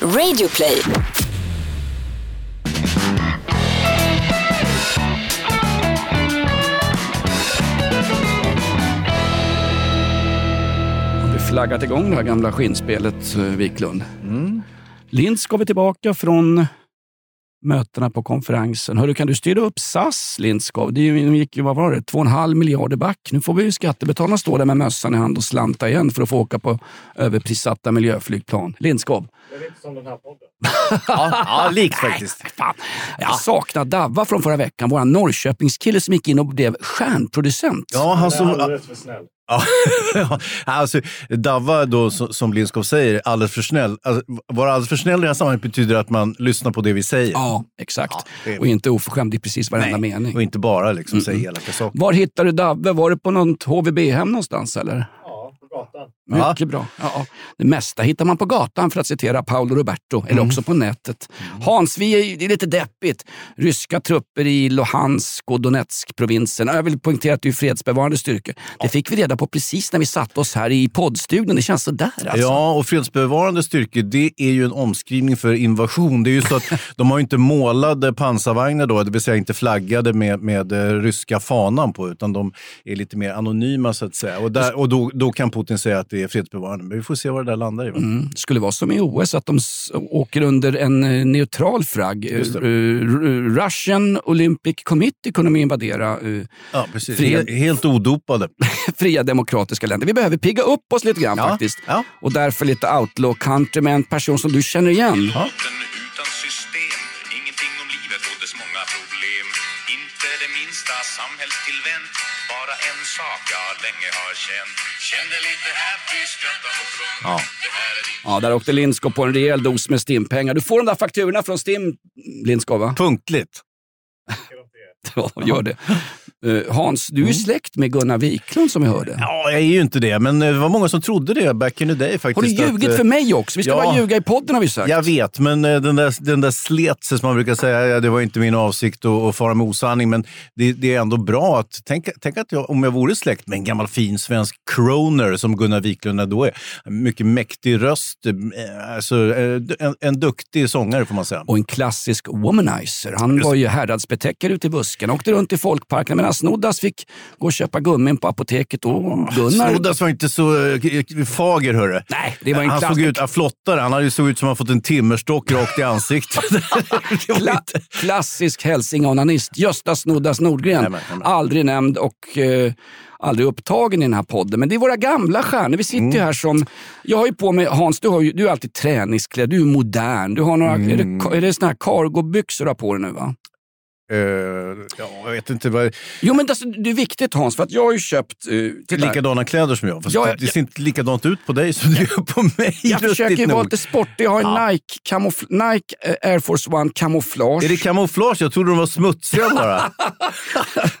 Radioplay. Har vi flaggat igång det här gamla skinnspelet, eh, Wiklund? Mm. Lind ska vi tillbaka från mötena på konferensen. Hörru, kan du styra upp SAS, Lindskov? Det är gick ju, vad var det, 2,5 miljarder back. Nu får vi ju skattebetalarna stå där med mössan i hand och slanta igen för att få åka på överprissatta miljöflygplan. Lindskov. Ja, ja likt faktiskt. Fan. Jag saknar Davva från förra veckan, vår Norrköpingskille som gick in och blev stjärnproducent. Ja, han som... Ja, ja, alltså, Davva då, som Lindskov säger, alldeles för snäll. Alltså, vara alldeles för snäll i det här sammanhanget betyder att man lyssnar på det vi säger. Ja, exakt. Ja, Och inte oförskämd i precis varenda mening. Och inte bara liksom säga elaka saker. Var hittade du Davve? Var det på något HVB-hem någonstans eller? Ja, gatan. Mycket bra. Ja, det mesta hittar man på gatan för att citera Paolo Roberto, eller Mm. också på nätet. Hans, vi är, det är lite deppigt. Ryska trupper i Luhansk och Donetsk-provinsen. Jag vill poängtera att det är fredsbevarande styrkor. Det fick vi reda på precis när vi satte oss här i poddstudion. Det känns sådär alltså. Ja, och fredsbevarande styrkor, det är ju en omskrivning för invasion. Det är ju så att de har ju inte målade pansarvagnar då, det vill säga inte flaggade med, med eh, ryska fanan på, utan de är lite mer anonyma så att säga. Och, där, och då, då kan Putin säga att det är fredsbevarande. Men vi får se vad det där landar i. Va? Mm. skulle vara som i OS, att de åker under en eh, neutral flagg. Eh, R- Russian Olympic Committee kunde de invadera eh, Ja, precis. He- helt odopade. fria demokratiska länder. Vi behöver pigga upp oss lite grann Ja, faktiskt. ja. Och därför lite outlaw country med en person som du känner igen. Ja. utan system Ingenting om livet och dess många problem Inte det minsta samhällstillvänt Bara en sak jag länge har känt Kände lite happy, skratta och sjung Ja. Ja, där åkte Lindskov på en rejäl dos med Stimpengar. Du får de där fakturorna från Stim, Lindskov va? Punktligt. Ja, gör det. Eh, Hans, du är ju släkt med Gunnar Wiklund som vi hörde. Ja, jag är ju inte det, men eh, det var många som trodde det back in the day faktiskt. Har du ljugit att, eh, för mig också? Vi ska ja. bara ljuga i podden har vi sagt. Jag vet, men eh, den där, den där slet sig som man brukar säga, det var inte min avsikt att, att fara med osanning, men det, det är ändå bra att, tänk, tänk att jag, om jag vore släkt med en gammal fin svensk croner som Gunnar Wiklund då är, mycket mäktig röst, eh, alltså, eh, en, en duktig sångare får man säga. Och en klassisk womanizer. Han var ju häradsbetäckare ute i busken. Åkte runt i folkparken medan Snoddas fick gå och köpa gummin på apoteket. Och Gunnar... Snoddas var inte så eh, fager, hörru. Nej, det var en han såg ut, han hade ju såg ut som han fått en timmerstock rakt i ansiktet. Kla inte- klassisk hälsingeonanist. Gösta Snoddas Nordgren. Jajamän, jajamän. Aldrig nämnd och eh, aldrig upptagen i den här podden. Men det är våra gamla stjärnor. Vi sitter Mm. ju här som... Jag har ju på mig... Hans, du, har ju, du är alltid träningsklädd. Du är modern. Du har några... Är Mm. det, är det såna här cargobyxor du har på dig nu va? Eh, ja, jag vet inte. Vad, Jo men alltså, det är viktigt Hans, för att jag har ju köpt... Uh, titta, likadana kläder som jag. Fast Ja, det, det ser inte likadant ut på dig som det gör på mig. jag försöker ju vara lite sportig. Jag har en Nike, camoufl- Nike eh, Air Force One camouflage. Är det kamouflage? Jag trodde de var smutsiga bara.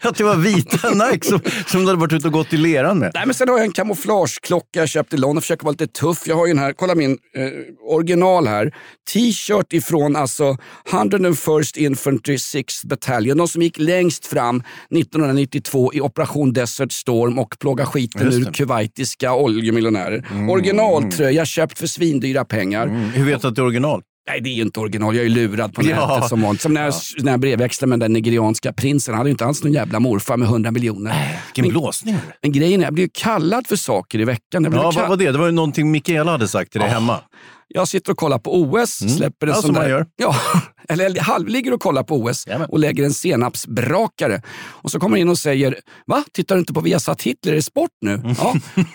att det var vita Nike som, som du hade varit ute och gått i leran med. Nej, men sen har jag en kamouflageklocka jag köpte i London. Försöker vara lite tuff. Jag har ju den här, kolla min eh, original här. T-shirt ifrån alltså 101st Infantry 6th Battalion. De som gick längst fram 1992 i Operation Desert Storm och plågade skiten ur kuwaitiska oljemiljonärer. Originaltröja köpt för svindyra pengar. Mm, hur vet du att det är original? Nej, det är ju inte original. Jag är ju lurad på Ja. nätet som vanligt. Som när jag, när jag brevväxlade med den nigerianska prinsen. Han hade ju inte alls någon jävla morfar med 100 miljoner. Vilken blåsning. Men grejen är, jag blir ju kallad för saker i veckan. Ja, vad var det? Det var ju någonting Mikaela hade sagt till dig hemma. Jag sitter och kollar på OS, släpper en Mm. Ja, sån där... gör. Ja, eller halvligger och kollar på OS Jajamän. och lägger en senapsbrakare. Och så kommer in och säger, va? Tittar du inte på Viasat Hitler? Är det sport nu? Mm. Ja.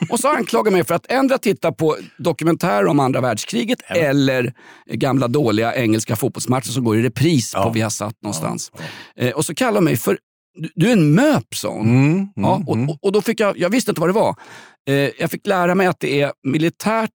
Och så anklagar mig för att ändra titta på dokumentärer om andra världskriget eller gamla dåliga engelska fotbollsmatcher som går i repris på Ja. Viasat någonstans. Eh, och så kallar mig för, du, är en MÖP, sa hon. Mm, Ja, och, och, och då fick jag, jag visste inte vad det var. Eh, jag fick lära mig att det är militärt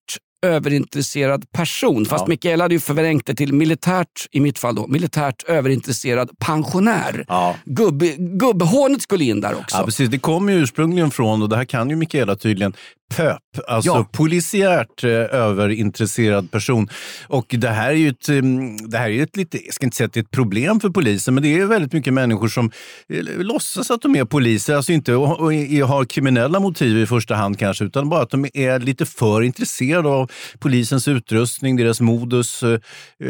överintresserad person. Fast Ja. Mikaela hade ju förvrängt det till militärt, i mitt fall då, militärt överintresserad pensionär. Ja. Gubb, gubbhånet skulle in där också. Ja, precis. Det kommer ju ursprungligen från, och det här kan ju Mikaela tydligen, pöp, alltså Ja. polisiärt eh, överintresserad person. Och det här är ju ett, mm, det här är ett lite, jag ska inte säga att det är ett problem för polisen, men det är väldigt mycket människor som eh, låtsas att de är poliser, alltså inte och, och, och har kriminella motiv i första hand kanske, utan bara att de är lite för intresserade av polisens utrustning, deras modus, eh,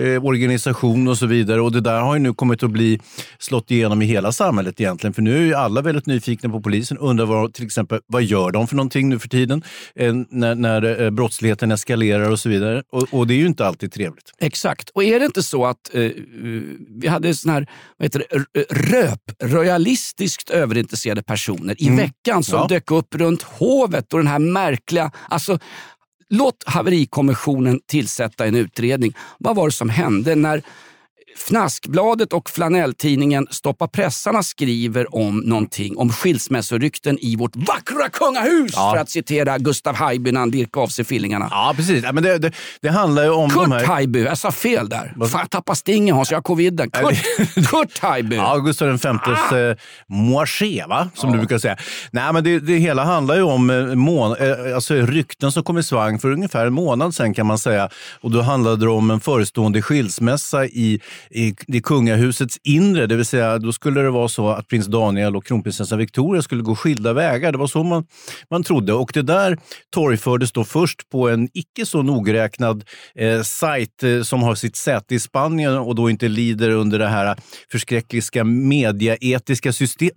eh, organisation och så vidare. Och det där har ju nu kommit att bli slått igenom i hela samhället egentligen, för nu är ju alla väldigt nyfikna på polisen, undrar vad, till exempel vad gör de för någonting nu för tiden eh, när, när eh, brottsligheten eskalerar och så vidare. Och, och det är ju inte alltid trevligt. Exakt. Och är det inte så att eh, vi hade sån här, vad heter det, röp, royalistiskt överintresserade personer i veckan som Ja. dök upp runt hovet och den här märkliga... Alltså, låt haverikommissionen tillsätta en utredning. Vad var det som hände när Fnaskbladet och flanelltidningen Stoppa pressarna skriver om någonting, om skilsmässorykten i vårt vackra kungahus, Ja. för att citera Gustav Haijby när han virkade av sig fillingarna. Ja, precis. Ja, men det, det, det handlar ju om de Kurt här... Haijby, jag sa fel där. Fan, jag tappade stingen Hans, jag har coviden. Kurt, Kurt Haijby. Ja, Gustav V ah! eh, moaché, va? som du brukar säga. Nej, men det, det hela handlar ju om eh, mån, eh, alltså rykten som kom i svang för ungefär en månad sedan kan man säga. Och Då handlade det om en förestående skilsmässa i, i, i kungahusets inre. Det vill säga, då skulle det vara så att prins Daniel och kronprinsessan Victoria skulle gå skilda vägar. Det var så man, man trodde. Och det där torgfördes då först på en icke så nogräknad eh, sajt eh, som har sitt säte i Spanien och då inte lider under det här förskräckliga mediaetiska systemet.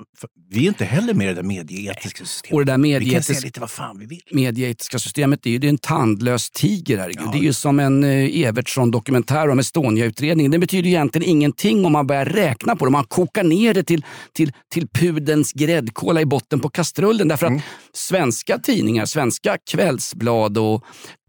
Vi är inte heller med i det där medieetiska systemet. Och det där vi kan säga medieetiska, lite vad fan vi vill. medieetiska systemet det är ju det är en tandlös tiger. Herregud. Det är ju som en eh, Evertsson-dokumentär om Estonia-utredningen. Det betyder ju egentligen ingenting om man börjar räkna på det. Man kokar ner det till, till, till pudens gräddkola i botten på kastrullen. Därför att svenska tidningar, svenska kvällsblad och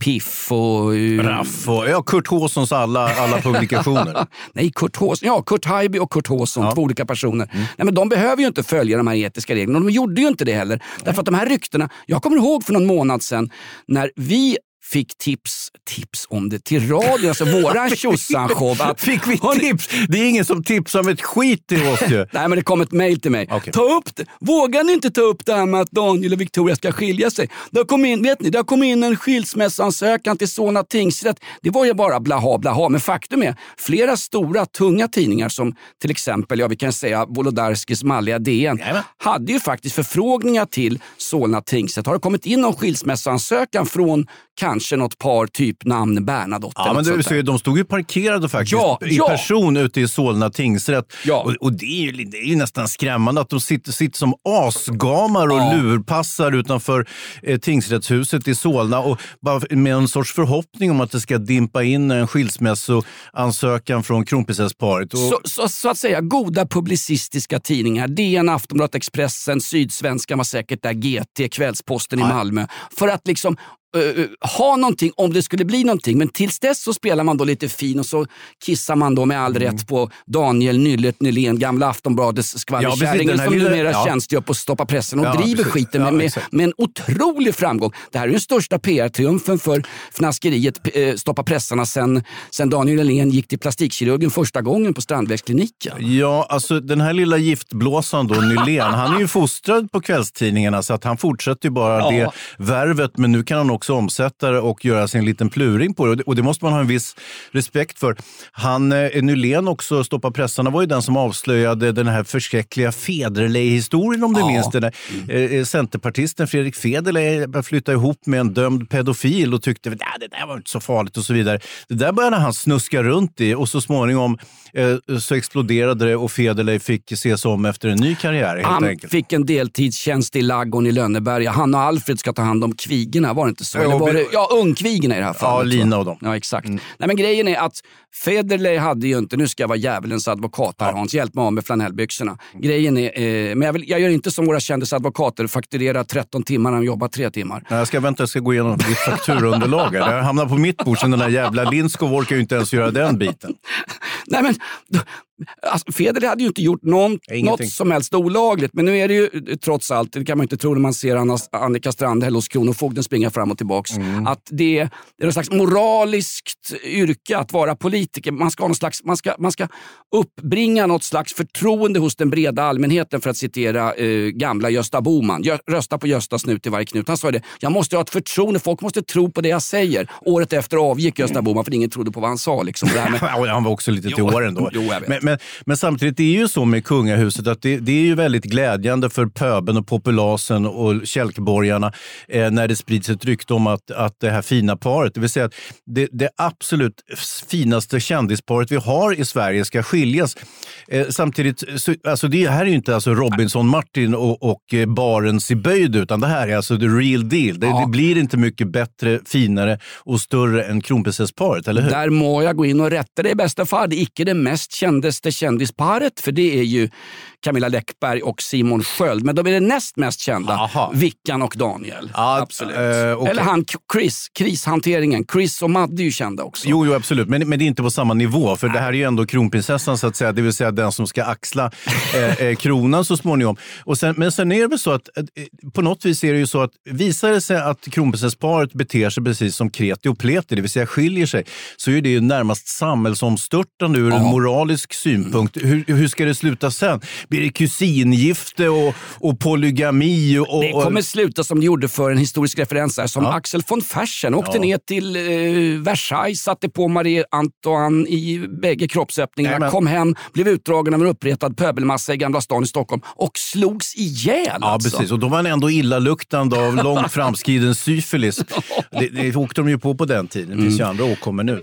Piff och... eh, Raff och ja, Kurt Håsons alla, alla publikationer. Nej, Kurt Håsson. Ja, Kurt Haijby och Kurt Håsson, två olika personer. Nej, men de behöver ju inte följa de här etiska reglerna. och De gjorde ju inte det heller. Därför att de här ryktena, jag kommer ihåg för någon månad sedan när vi fick tips, tips om det till radion, alltså våran Tjosan-show. Fick vi tips? Det är ingen som tipsar om ett skit till oss ju. Nej, men det kom ett mejl till mig. Okej. Ta upp det. Vågar ni inte ta upp det här med att Daniel och Victoria ska skilja sig? Det har kommit in, vet ni, det har kommit in en skilsmässoansökan till Solna tingsrätt. Det var ju bara blaha blaha, men faktum är flera stora tunga tidningar som till exempel, ja vi kan säga Wolodarskis malliga DN, Jajamän. hade ju faktiskt förfrågningar till Solna tingsrätt. Har det kommit in någon skilsmässoansökan från kanske något par, typ namn Bernadotte? Ja, men där? så de stod ju parkerade faktiskt Ja, i ja. person ute i Solna tingsrätt. Ja. Och, och det, är ju, det är ju nästan skrämmande att de sitter, sitter som asgamar och Ja. lurpassar utanför eh, tingsrättshuset i Solna och bara med en sorts förhoppning om att det ska dimpa in en skilsmässoansökan från kronprinsessparet. Och, Så, så, så att säga goda publicistiska tidningar. DN, Aftonbladet, Expressen, Sydsvenskan var säkert där, GT, Kvällsposten i Malmö. För att liksom eh, ha någonting om det skulle bli någonting. Men tills dess så spelar man då lite fin och så kissar man då med all Mm. rätt på Daniel Nyllet Nylén, gamla Aftonbladets Ja, skvallerkärringen här som lilla- numera ja. tjänstgör på Stoppa pressen och Ja, driver precis. skiten med, Ja, med, med en otrolig framgång. Det här är den största PR-triumfen för fnaskeriet eh, Stoppa pressarna sen, sen Daniel Nylén gick till plastikkirurgen första gången på Strandvägskliniken. Ja, alltså den här lilla giftblåsaren då, Nylén, han är ju fostrad på kvällstidningarna så att han fortsätter ju bara Ja. det värvet. Men nu kan han också omsätta det och göra sin liten pluring på det. Och det. Och det måste man ha en viss respekt för. Han, eh, Nylén också, Stoppa pressarna, var ju den som avslöjade den här förskräckliga Federley-historien om du Ja. minns den. Där. Eh, Centerpartisten Fredrik Federley flyttade ihop med en dömd pedofil och tyckte att det där var inte så farligt och så vidare. Det där började han snuska runt i och så småningom eh, så exploderade det och Federley fick se sig om efter en ny karriär helt Han enkelt. fick en deltidstjänst i ladugården i Lönneberga. Han och Alfred ska ta hand om kvigorna, var det inte så? Ja, Eller var det, ja, ungkvigorna i det här fallet. Ja, Lina och dem. Ja, exakt. Nej, men grejen är att Federley hade ju inte, nu ska jag vara djävulens advokat här Hans, hjälp mig av med flanellbyxorna. Grejen är, eh, men jag, vill, jag gör inte som våra kändisadvokater, fakturerar 13 timmar när de jobbar 3 timmar. Nej, Jag ska vänta, jag ska gå igenom ditt fakturunderlag. här. Det har hamnat på mitt bord, så den där jävla Lindskov orkar ju inte ens göra den biten. Nej, men, då- alltså, Federley hade ju inte gjort någon, något som helst olagligt. Men nu är det ju eh, trots allt, det kan man inte tro när man ser Anna, Annika Strandhäll hos Kronofogden springa fram och tillbaks, Mm. att det är, det är något slags moraliskt yrke att vara politiker. Man ska, ha någon slags, man ska, man ska uppbringa något slags förtroende hos den breda allmänheten för att citera eh, gamla Gösta Boman. Rösta på Gösta snut i varje knut. Han sa det, jag måste ha ett förtroende, folk måste tro på det jag säger. Året efter avgick Gösta Boman för ingen trodde på vad han sa. Liksom. Det här med, Han var också lite till åren då. jo, jag vet. men, men, men samtidigt, det är ju så med kungahuset att det, det är ju väldigt glädjande för pöben och populasen och kälkborgarna eh, när det sprids ett rykte om att, att det här fina paret, det vill säga att det, det absolut finaste kändisparet vi har i Sverige ska skiljas. Eh, samtidigt, så, alltså det här är ju inte alltså Robinson-Martin och, och eh, Barents i böjd, utan det här är alltså the real deal. Det, Ja. det blir inte mycket bättre, finare och större än kronprinsessparet, eller hur? Där må jag gå in och rätta det i bästa fall. Det är icke det mest kändaste kändisparet, för det är ju Camilla Läckberg och Simon Sköld. Men de är det näst mest kända, Aha. Vickan och Daniel. Ja, Absolut. eh, okej. Eller han Chris, krishanteringen. Chris och Madde är ju kända också. Jo, jo absolut. Men, men det är inte på samma nivå. För det här är ju ändå kronprinsessan, så att säga. Det vill säga den som ska axla eh, eh, kronan så småningom. Och sen, men sen är det väl så att eh, på något vis är det ju så att visar det sig att kronprinsessparet beter sig precis som kreti och pleti, det vill säga skiljer sig, så är det ju närmast samhällsomstörtande ur en moralisk synpunkt. Hur, hur ska det sluta sen? Blir det kusingifte och, och polygami? Och, Det och- kommer sluta som det gjorde för en historisk referens här, som Ja. Axel von Fersen åkte Ja. ner till eh, Versailles, satte på Marie Antoine i bägge kroppsöppningarna, Jajamän. kom hem, blev utdragen av en uppretad pöbelmassa i Gamla stan i Stockholm och slogs ihjäl. Ja, alltså. precis. Och då var han ändå illaluktande av långt framskriden syfilis. Det, det åkte de ju på på den tiden. Det finns ju andra åkommor nu.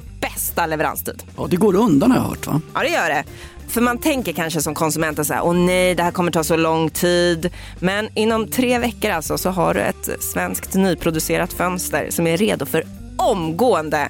bästa leveranstid. Ja, det går undan har jag hört va? Ja, det gör det. För man tänker kanske som konsument så här, åh nej, det här kommer ta så lång tid. Men inom tre veckor alltså så har du ett svenskt nyproducerat fönster som är redo för omgående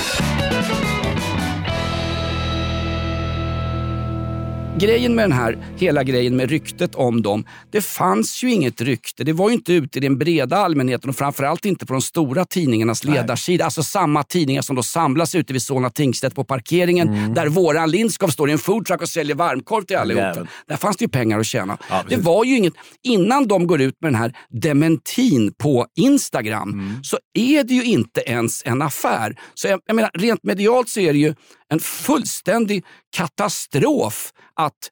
Grejen med den här, hela grejen med ryktet om dem, det fanns ju inget rykte. Det var ju inte ute i den breda allmänheten och framförallt inte på de stora tidningarnas ledarsida. Alltså samma tidningar som då samlas ute vid Solna tingsrätt på parkeringen där våran Lindskov står i en foodtruck och säljer varmkorv till allihopa. Jävel. Där fanns det ju pengar att tjäna. Ja, det var ju inget, innan de går ut med den här dementin på Instagram så är det ju inte ens en affär. Så jag, jag menar, rent medialt så är det ju en fullständig katastrof att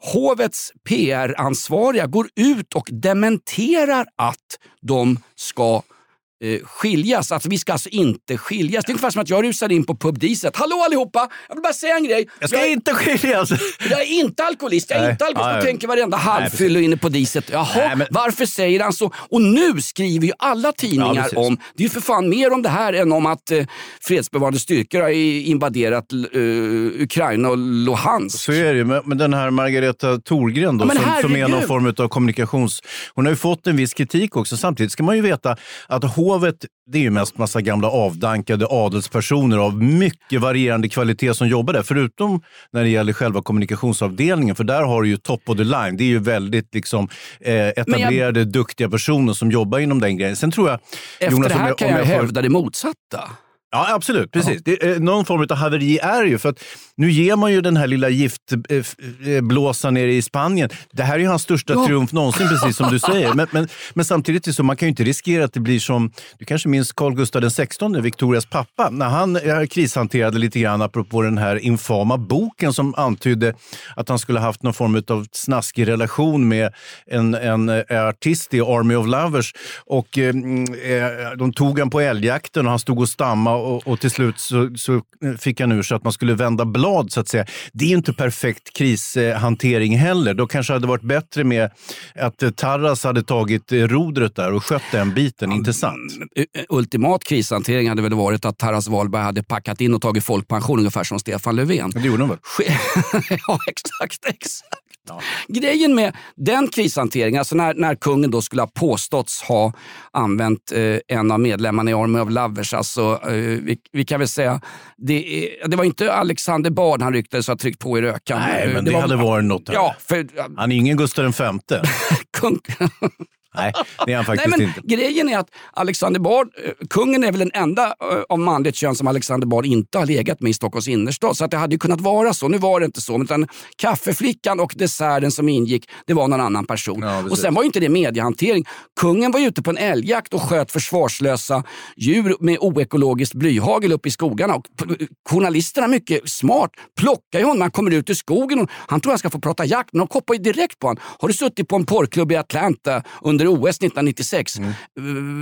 hovets PR-ansvariga går ut och dementerar att de ska eh, skiljas. Alltså, vi ska alltså inte skiljas. Det är ungefär som att jag rusar in på pub Diesel. Hallå allihopa! Jag vill bara säga en grej. Jag ska är, inte skiljas! jag är inte alkoholist. Jag är Nej. inte alkoholist. Ja, ja. tänker varenda halvfyllo inne på Diesel. Jaha, Nej, men- varför säger han så? Och nu skriver ju alla Ja, tidningar precis. om, det är ju för fan mer om det här än om att eh, fredsbevarande styrkor har invaderat eh, Ukraina och Luhansk. Så är det ju. Men den här Margareta Thorgren då, Ja, som, som är någon form av kommunikations... Hon har ju fått en viss kritik också. Samtidigt ska man ju veta att hovet, det är ju mest massa gamla avdankade adelspersoner av mycket varierande kvalitet som jobbar där. Förutom när det gäller själva kommunikationsavdelningen, för där har du ju top of the line. Det är ju väldigt liksom, eh, etablerade, duktiga personer som jobbar inom den grejen. Sen tror jag... Efter Jonas, det här jag- kan jag, jag hävda det motsatta. Ja, absolut. Precis. Det, är, någon form av haveri är det ju. För att nu ger man ju den här lilla giftblåsan nere i Spanien. Det här är ju hans största Ja. triumf någonsin, precis som du säger. Men, men, men samtidigt är det så, man kan ju inte riskera att det blir som, du kanske minns Carl Gustaf XVI, Victorias pappa, när han eh, krishanterade lite grann apropå den här infama boken som antydde att han skulle haft någon form av snaskig relation med en, en eh, artist i Army of Lovers. Och eh, mm, eh, de tog han på älgjakten och han stod och stammade och, och till slut så, så fick han ur sig att man skulle vända blad så att säga. Det är ju inte perfekt krishantering heller. Då kanske det hade varit bättre med att eh, Tarras hade tagit eh, rodret där och skött den biten, inte sant? Eh, Ultimat krishantering hade väl varit att Taras Wahlberg hade packat in och tagit folkpension ungefär som Stefan Löfven. Det gjorde de väl? Ja, exakt. exakt. Grejen med den krishanteringen, alltså när, när kungen då skulle ha påståtts ha använt eh, en av medlemmarna i Army of Lovers, alltså, eh, vi, vi kan väl säga, det, är- det var inte Alexander Bard han ryktades ha tryckt på i rökan. Nej, Eh, men det, var- hade varit något. Här. Ja, för Han är ingen Gustav V. kung, Nej, det är han Nej, faktiskt men inte. Grejen är att Alexander Bard, eh, kungen är väl den enda eh, av manligt kön som Alexander Bard inte har legat med i Stockholms innerstad. Så att det hade ju kunnat vara så. Nu var det inte så. Utan kaffeflickan och desserten som ingick, det var någon annan person. Ja, och sen var ju inte det mediehantering. Kungen var ute på en älgjakt och sköt försvarslösa djur med oekologiskt blyhagel uppe i skogarna. Och journalisterna, mycket smart, plockar ju honom. Han kommer ut ur skogen och han tror han ska få prata jakt, men de koppar ju direkt på honom. Har du suttit på en porrklubb i Atlanta under OS 1996? Mm.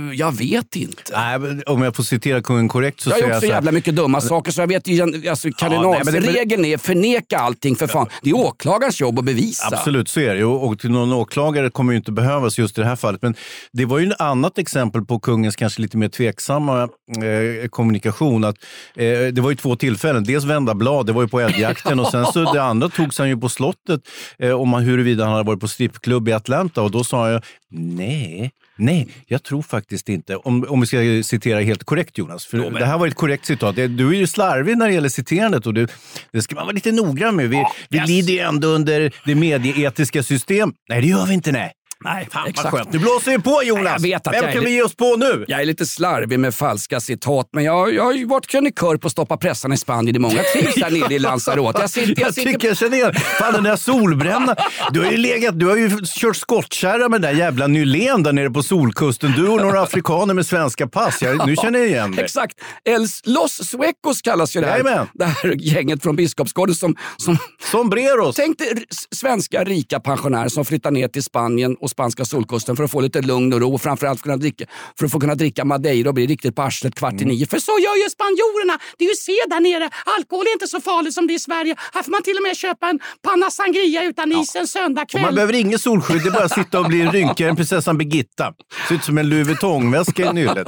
Eh, jag vet inte. Nej, men om jag får citera kungen korrekt så Jag har säger gjort jag så så här, jävla mycket dumma saker så jag vet ju, alltså, nej, men det- kardinalsregeln är förneka allting för fan. Det är åklagarens jobb att bevisa. Absolut, så är det. Och, till någon åklagare kommer ju inte behövas just i det här fallet. Men det var ju ett annat exempel på kungens kanske lite mer tveksamma eh, kommunikation. Att, eh, det var ju två tillfällen. Dels vända blad, det var ju på älgjakten och sen så det andra togs han ju på slottet eh, om han, huruvida han hade varit på strippklubb i Atlanta och då sa jag nej, nej, jag tror faktiskt inte. Om, om vi ska citera helt korrekt Jonas, för det här var ett korrekt citat. Du är ju slarvig när det gäller citerandet och det, det ska man vara lite noggrann med. Vi, vi lider ju ändå under det medieetiska system. Nej, det gör vi inte. Nej. Nej, Fan exakt. vad skönt. Nu blåser vi på Jonas. Att Vem kan vi ge oss på nu? Jag är lite slarvig med falska citat, men jag, jag har ju varit krönikör på Stoppa pressarna i Spanien i många trivs där nere i Lanzarote. Jag sitter, jag Jag sitter tycker jag känner igen. Fan den där solbrännan. Du har ju legat, du har ju kört skottkärra med den där jävla Nylén där nere på solkusten. Du och några afrikaner med svenska pass. Jag, nu känner jag igen dig. Exakt. Els Los Suecos kallas ju det här, Jajamän. det här gänget från Biskopsgården som, som Sombreros. Tänk dig svenska rika pensionärer som flyttar ner till Spanien och spanska solkusten för att få lite lugn och ro och framförallt för, att kunna dricka, för att få kunna dricka madeira och bli riktigt på arslet kvart i Mm. nio. För så gör ju spanjorerna. Det är ju se där nere. Alkohol är inte så farligt som det är i Sverige. Här får man till och med köpa en panna sangria utan is en Och söndagkväll. man behöver inget solskydd, det är bara att sitta och bli en rynkigare än prinsessan Birgitta. Ser ut som en Louis Vuitton-väska i nyllet.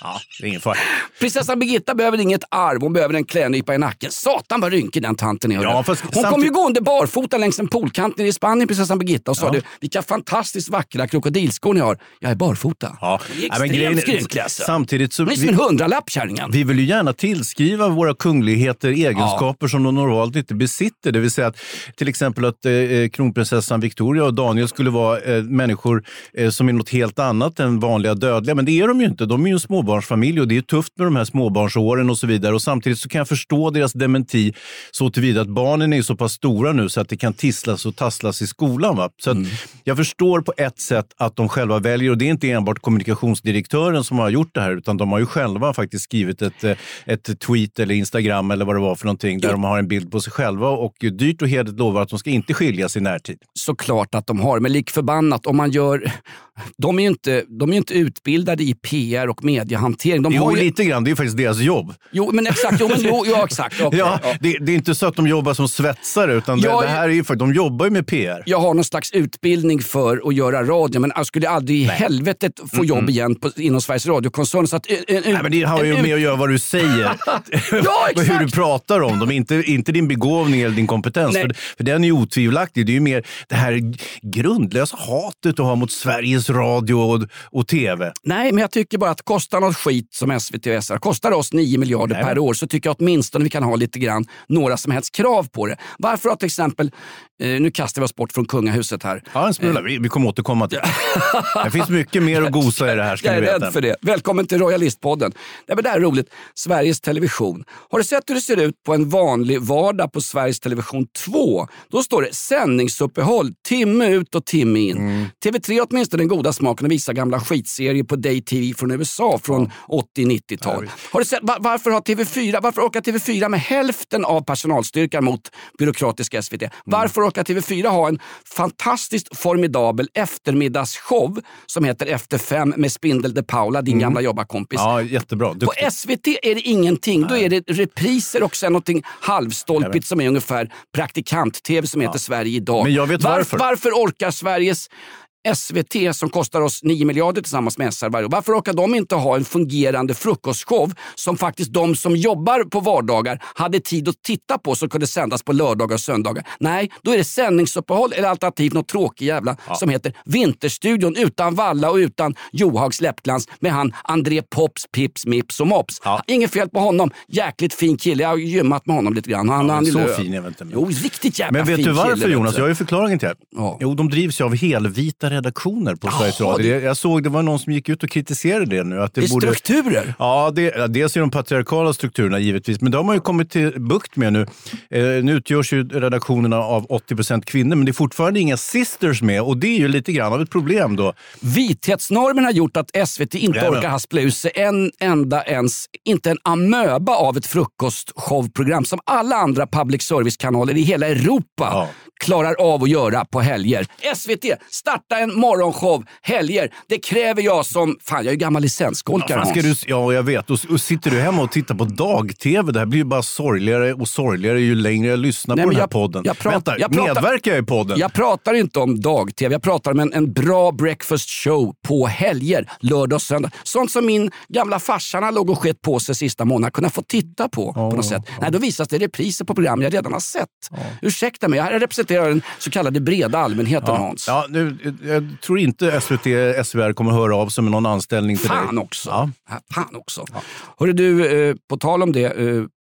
Ja, det är ingen fara. Prinsessan Birgitta behöver inget arv, hon behöver en klädnypa i nacken. Satan vad rynkig den tanten är. Ja, fast hon samtidigt- kom ju gående barfota längs en poolkant nere i Spanien, prinsessan Birgitta, och sa du, vilka fantastiskt vackra krokodilskor ni har. Jag är barfota. Ja. Hon är men extremt är- skrynklig alltså. Samtidigt så... Hon är som vi- en hundralapp kärringen. Vi vill ju gärna tillskriva våra kungligheter egenskaper som de normalt inte besitter. Det vill säga att till exempel att eh, kronprinsessan Victoria och Daniel skulle vara eh, människor eh, som är något helt annat än vanliga dödliga. Men det är de ju inte. De är ju en småbarnsfamilj och det är tufft med de här småbarnsåren och så vidare. Och samtidigt så kan jag förstå deras dementi så tillvida att barnen är så pass stora nu så att det kan tisslas och tasslas i skolan. Va? Så att jag förstår på ett sätt att de själva väljer och det är inte enbart kommunikationsdirektören som har gjort det här utan de har ju själva faktiskt skrivit ett, eh, ett tweet eller Instagram eller vad det var för någonting där de har en bild på sig själva och dyrt och heligt lovar att de ska inte skiljas i närtid. Såklart att de har, men lik förbannat om man gör de är ju inte, de är inte utbildade i PR och mediehantering. De Jo, ju, lite grann. Det är ju faktiskt deras jobb. jo, men exakt. Jo, men, jo, ja, exakt. Okej, Ja, ja. det, det är inte så att de jobbar som svetsare, utan det, det här är ju för de jobbar ju med PR. jag har någon slags utbildning för att göra radio, men jag skulle aldrig i helvetet få jobb igen på, inom Sveriges Radio-koncernen. En, en, Nej, men det har ju med att göra vad du säger. Ja, Och hur du exakt. pratar om dem, inte, inte din begåvning eller din kompetens. Nej. För, för den är ju otvivelaktig. Det är ju mer det här grundlösa hatet du har mot Sveriges Radio och, och TV. Nej, men jag tycker bara att kostar något skit som SVT och SR, kostar oss 9 miljarder Nej. per år så tycker jag åtminstone vi kan ha lite grann några som helst krav på det. Varför har till exempel, nu kastar vi oss bort från kungahuset här. Ja, en smula. Vi, vi kommer återkomma till det. Det finns mycket mer att gosa i det här, ska Jag är rädd för det. Välkommen till Royalistpodden. Nej, men det här är roligt. Sveriges Television. Har du sett hur det ser ut på en vanlig vardag på Sveriges Television 2? Då står det sändningsuppehåll timme ut och timme in. Mm. TV3 har åtminstone den goda smaken att visa gamla skitserier på Day TV från USA från 80-90-tal. Har du sett, va- varför, har TV4, varför orkar TV4 med hälften av personalstyrkan mot byråkratiska SVT? Mm. Varför orkar TV4 ha en fantastiskt formidabel eftermiddagsshow som heter Efter fem med Spindel de Paula, din gamla jobbarkompis? Mm. Ja, jättebra. På Duktig. SVT är det ingenting. Då är det repriser och sen någonting halvstolpigt som är ungefär praktikant-tv som heter Sverige idag. Men jag vet varför. Varför orkar Sveriges SVT som kostar oss 9 miljarder tillsammans med SR varje år. Varför orkar de inte ha en fungerande frukostshow som faktiskt de som jobbar på vardagar hade tid att titta på som kunde sändas på lördagar och söndagar? Nej, då är det sändningsuppehåll eller alternativt något tråkig jävla som heter Vinterstudion utan Valla och utan Johags läppglans med han André Pops, Pips, Mips och Mops. Ja. Inget fel på honom. Jäkligt fin kille. Jag har gymmat med honom lite grann. Han, Ja, han så fin är inte, men- Jo, riktigt jävla Men vet fin du varför kille, Jonas? Jag har ju förklaringen till det. Ja. Jo, de drivs ju av helvita redaktioner på Sveriges Radio. det-. Jag såg det var någon som gick ut och kritiserade det nu. Att det är borde... strukturer. Ja, det, ja, dels är de patriarkala strukturerna givetvis, men de har man ju kommit till bukt med nu. Eh, nu utgörs ju redaktionerna av 80% kvinnor, men det är fortfarande inga sisters med och det är ju lite grann av ett problem då. Vithetsnormen har gjort att SVT inte Ja, ja. orkar haspla ur sig en enda ens, inte en amöba av ett frukostshowprogram som alla andra public service-kanaler i hela Europa Ja. klarar av att göra på helger. SVT, starta en morgonshow helger. Det kräver jag som, fan jag är ju gammal licensskolkare ska Hans. du, ja, jag vet. Och, och sitter du hemma och tittar på dag-tv, det här blir ju bara sorgligare och sorgligare ju längre jag lyssnar Nej, på den här jag- podden. jag pratar- Vänta, jag pratar- medverkar jag i podden? Jag pratar inte om dag-tv, jag pratar om en, en bra breakfast show på helger, lördag och söndag. Sånt som min gamla farsan låg och sket på sig sista månaden kunna få titta på på något sätt. Nej, då visas det repriser på program jag redan har sett. Ursäkta mig, jag representerar den så kallade breda allmänheten Hans. Ja, nu, jag tror inte SVT, SVR kommer höra av sig med någon anställning till Fan dig. också. Ja. Ja. Fan också. Hörru du, eh, på tal om det.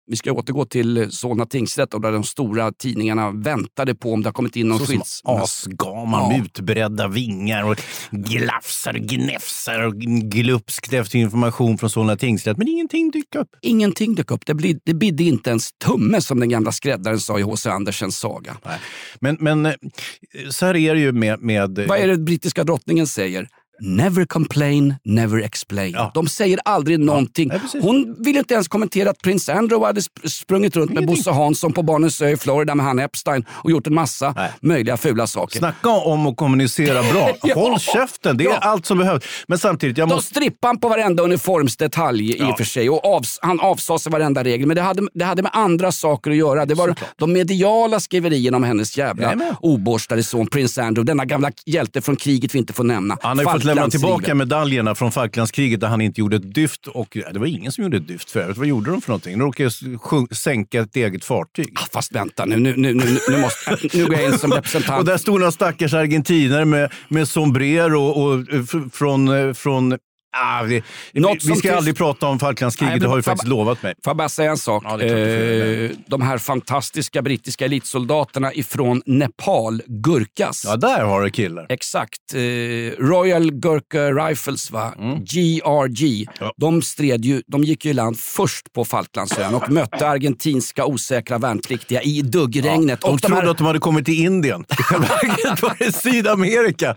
Eh, vi ska återgå till eh, Solna tingsrätt och där de stora tidningarna väntade på om det har kommit in någon Så som skilsmässa. asgamar Ja. med utbredda vingar och glafsar och gnäfsar och glupskt efter information från Solna tingsrätt. Men ingenting dyker upp. Ingenting dök upp. Det, blir, det bidde inte ens tumme som den gamla skräddaren sa i H.C. Andersens saga. Nej. Men, men eh, så här är det ju med... med Vad är det brittiska drottningen säger? Never complain, never explain. Ja. De säger aldrig någonting. precis. Hon vill inte ens kommentera att prins Andrew hade sp- sprungit runt med Ingenting. Bosse Hansson på Barnens ö i Florida med han Epstein och gjort en massa Nej. möjliga fula saker. Snacka om att kommunicera bra. Ja. Håll käften, det är Ja. allt som behövs. Men samtidigt, jag De måste... strippade han på varenda uniformsdetalj i Ja. och för sig och avs- han avsade sig varenda regel. Men det hade, det hade med andra saker att göra. Det var Såklart. de mediala skriverierna om hennes jävla oborstade son prins Andrew. Denna gamla hjälte från kriget vi inte får nämna. Han har lämna tillbaka medaljerna från Falklandskriget där han inte gjorde ett dyft. Och det var ingen som gjorde ett dyft för övrigt. Vad gjorde de för någonting? De råkade sänka ett eget fartyg. Ah, Fast vänta nu, nu, nu, nu, nu, måste, nu går jag in som representant. Och där stod några stackars argentinare med, med sombrero och, och eh, fr- från... eh, från ah, vi, vi, Något vi som ska aldrig prata om Falklandskriget, Nej, det har du faktiskt lovat mig. Får jag bara säga en sak? Ja, eh, de här fantastiska brittiska elitsoldaterna ifrån Nepal, Gurkas. Ja, där har du killar. Exakt. Eh, Royal Gurkha Rifles, va? GRG. Ja. De, stred ju, de gick ju i land först på Falklandsön och mötte argentinska osäkra värnpliktiga i duggregnet. De och de trodde här, att de hade kommit till Indien. I själva verket var det Sydamerika.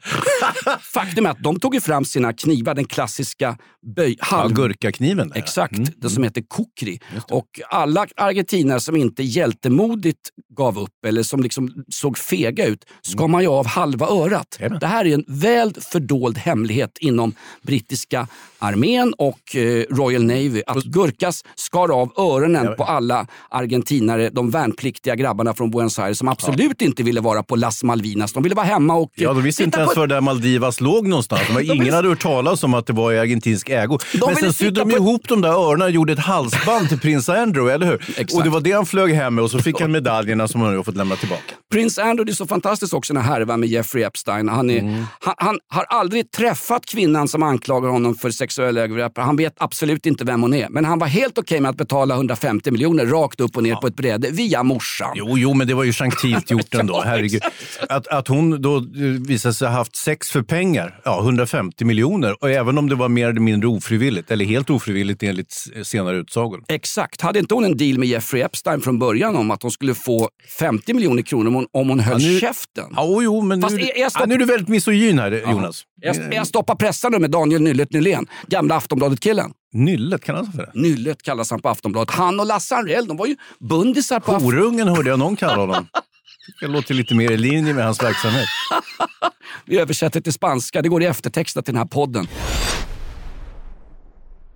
faktum är att de tog ju fram sina knivar, den klassiska klassiska böj, Ja, halv, gurkakniven där. Exakt, Mm. det som heter kukri. Och alla argentinare som inte hjältemodigt gav upp eller som liksom såg fega ut skar man ju av halva örat. Jajamän. Det här är en väl fördold hemlighet inom brittiska armén och eh, Royal Navy. Att Gurkas skar av öronen på alla argentinare, de värnpliktiga grabbarna från Buenos Aires som absolut inte ville vara på Las Malvinas. De ville vara hemma och Ja, de visste inte ens på- var där Maldivas låg någonstans. De ingen hade hört talas om att det var i argentinsk ägo. Men ville sen sydde de på- ihop de där öronen och gjorde ett halsband till prins Andrew, eller hur? Exakt. Och det var det han flög hem med och så fick han medaljerna som han nu har fått lämna tillbaka. Prins Andrew, det är så fantastiskt också den här härvan med Jeffrey Epstein. Han, är, Mm. han, han har aldrig träffat kvinnan som anklagar honom för sexuella övergrepp. Han vet absolut inte vem hon är. Men han var helt okej med att betala 150 miljoner rakt upp och ner på ett bräde via morsan. Jo, jo, men det var ju gentilt gjort ändå. Herregud. Att, att hon då eh, visade sig ha haft sex för pengar, ja 150 miljoner. Och även om det var mer eller mindre ofrivilligt, eller helt ofrivilligt enligt senare utsagor. Exakt. Hade inte hon en deal med Jeffrey Epstein från början om att hon skulle få 50 miljoner kronor om hon, om hon höll Ja, nu- käften? Ja, jo, jo, men Fast nu, är- jag stopp- ja, nu är du väldigt misogyn här, Jonas. Jag, jag stoppar pressar nu med Daniel Nyllet Nylén, gamla Aftonbladet-killen. Nyllet kallas han för det. Nyllet kallas han på Aftonbladet. Han och Lasse Anrell, de var ju bundisar på. Horungen hörde jag någon kalla honom. Det låter lite mer i linje med hans verksamhet. Vi översätter till spanska. Det går i eftertexten till den här podden.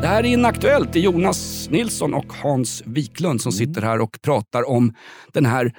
Det här är Inaktuellt. Det är Jonas Nilsson och Hans Wiklund som sitter här och pratar om den här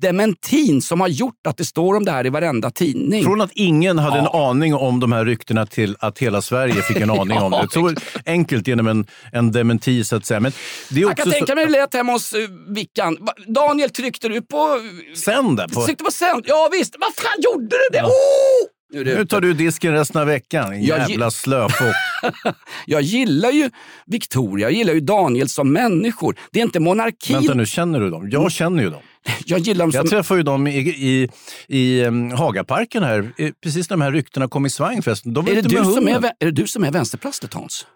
dementin som har gjort att det står om det här i varenda tidning. Från att ingen hade en aning om de här ryktena till att hela Sverige fick en aning om det. Så enkelt genom en, en dementi så att säga. Men det är Jag också kan tänka så, mig hur det lät hemma hos uh, Vickan. Daniel, tryckte du på... Sen där. På, Tryckte på sänd? Ja visst, vad fan gjorde du det? Oh! Nu nu tar du disken resten av veckan. Jag Jävla slöfock. Jag gillar ju Victoria, jag gillar ju Daniel som människor. Det är inte monarkin. Vänta nu, känner du dem? Jag känner ju dem. Jag gillar dem Jag som... träffade ju dem i, i, i um, Hagaparken här, precis när de här ryktena kom i svang förresten. De Är det, du som är, är det du som är vänsterplastet Hans?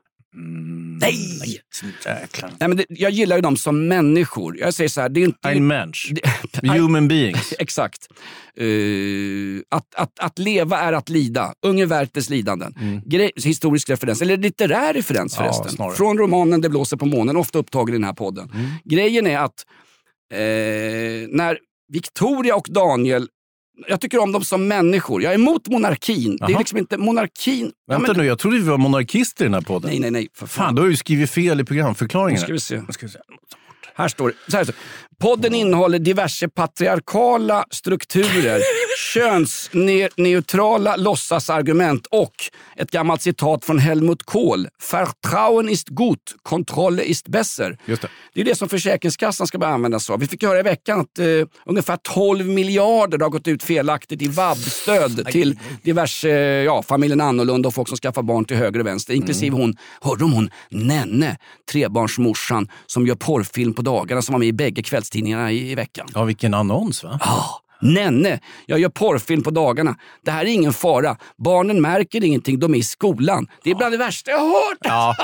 Nej! Jäklar. Nej men det, jag gillar ju dem som människor. Jag säger så här, det är inte... Ein Mensch. Det- Human beings. Exakt. Eh, att, att, att leva är att lida. Unge Werthers lidanden. Grej, historisk referens, eller litterär referens Mm. Ja, förresten. snarare. Från romanen Det blåser på månen, ofta upptagen i den här podden. Mm. Grejen är att eh, när Victoria och Daniel jag tycker om dem som människor. Jag är emot monarkin. Det är liksom inte monarkin. Ja, Vänta men- nu, jag trodde vi var monarkister i den här podden. Nej, nej, nej. För Fan, fan. du har ju skrivit fel i Nu programförklaringen. ska vi se. Ska vi se. Här står det. Så här står det. Podden innehåller diverse patriarkala strukturer, könsneutrala låtsasargument och ett gammalt citat från Helmut Kohl. Vertrauen ist gut, Kontrolle ist besser. Just det. Det är det som Försäkringskassan ska börja använda sig av. Vi fick höra i veckan att eh, ungefär 12 miljarder har gått ut felaktigt i vab-stöd till diverse, eh, ja, familjen Annorlunda och folk som skaffar barn till höger och vänster. Inklusive hon, hörde om hon, Nenne, trebarnsmorsan som gör porrfilm på dagarna som var med i bägge kvällstidningarna i, i veckan. Ja, vilken annons va? Ja, Nenne, jag gör porrfilm på dagarna. Det här är ingen fara. Barnen märker ingenting, de är i skolan. Det är bland det värsta jag har hört. Ja.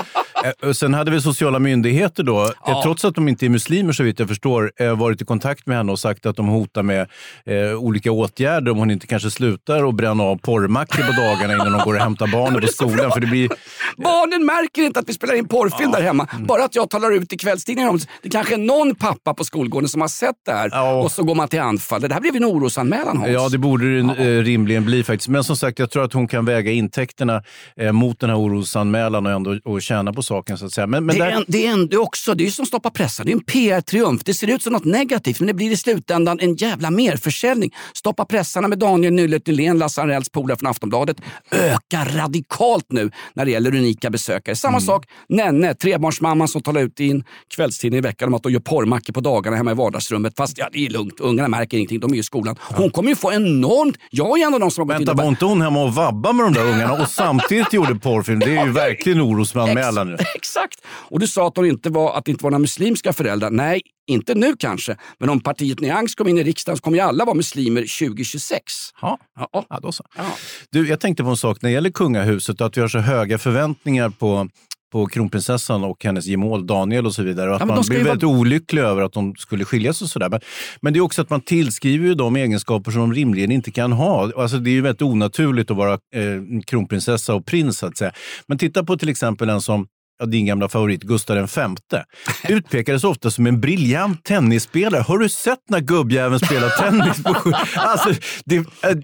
Eh, och Sen hade vi sociala myndigheter då, eh, Ja. trots att de inte är muslimer så vitt jag förstår, eh, varit i kontakt med henne och sagt att de hotar med eh, olika åtgärder om hon inte kanske slutar att bränna av porrmackor på dagarna innan de går och hämtar barnen på skolan. För det blir, Barnen märker inte att vi spelar in porrfilm där hemma. Bara att jag talar ut i kvällstidningarna om det kanske är någon pappa på skolgården som har sett det här Ja. och så går man till anfall. Det här blev ju orosanmälan Hans. Ja, det borde det eh, rimligen bli faktiskt. Men som sagt, jag tror att hon kan väga intäkterna eh, mot den här orosanmälan och ändå och tjäna på saken. Så att säga. Men, men det, är där, en, det är en, det är också, det är ju som stoppa pressen, det är en PR-triumf. Det ser ut som något negativt men det blir i slutändan en jävla merförsäljning. Stoppa pressarna med Daniel Nyllet Nylén, Lasse Anrells polare från Aftonbladet, ökar radikalt nu när det gäller unika besökare. Samma sak Nenne, trebarnsmamman som talar ut i en kvällstidning i veckan om att de gör porrmackor på dagarna hemma i vardagsrummet. Fast ja, det är lugnt, ungarna märker ingenting, de är ju i skolan. Hon kommer ju få enormt... Jag är en av de som har gått Vänta, in och var inte hon hemma och vabba med de där ungarna och samtidigt gjorde porrfilm? Det är ju verkligen orosanmälan nu. Exakt! Och du sa att, hon inte var, att det inte var några muslimska föräldrar. Nej, inte nu kanske. Men om partiet Nyans kommer in i riksdagen så kommer ju alla vara muslimer 2026. Ja, Ja. ja då så. Ja. Du, jag tänkte på en sak när det gäller kungahuset, att vi har så höga förväntningar på på kronprinsessan och hennes gemål Daniel och så vidare. Och att Ja, man blir väldigt olycklig över att de skulle skiljas och sådär. Men, men det är också att man tillskriver ju de egenskaper som de rimligen inte kan ha. Alltså det är ju väldigt onaturligt att vara eh, kronprinsessa och prins så att säga. Men titta på till exempel en som ja, din gamla favorit Gustav V utpekades ofta som en briljant tennisspelare. Har du sett när gubbjäveln spelar tennis? På alltså, det,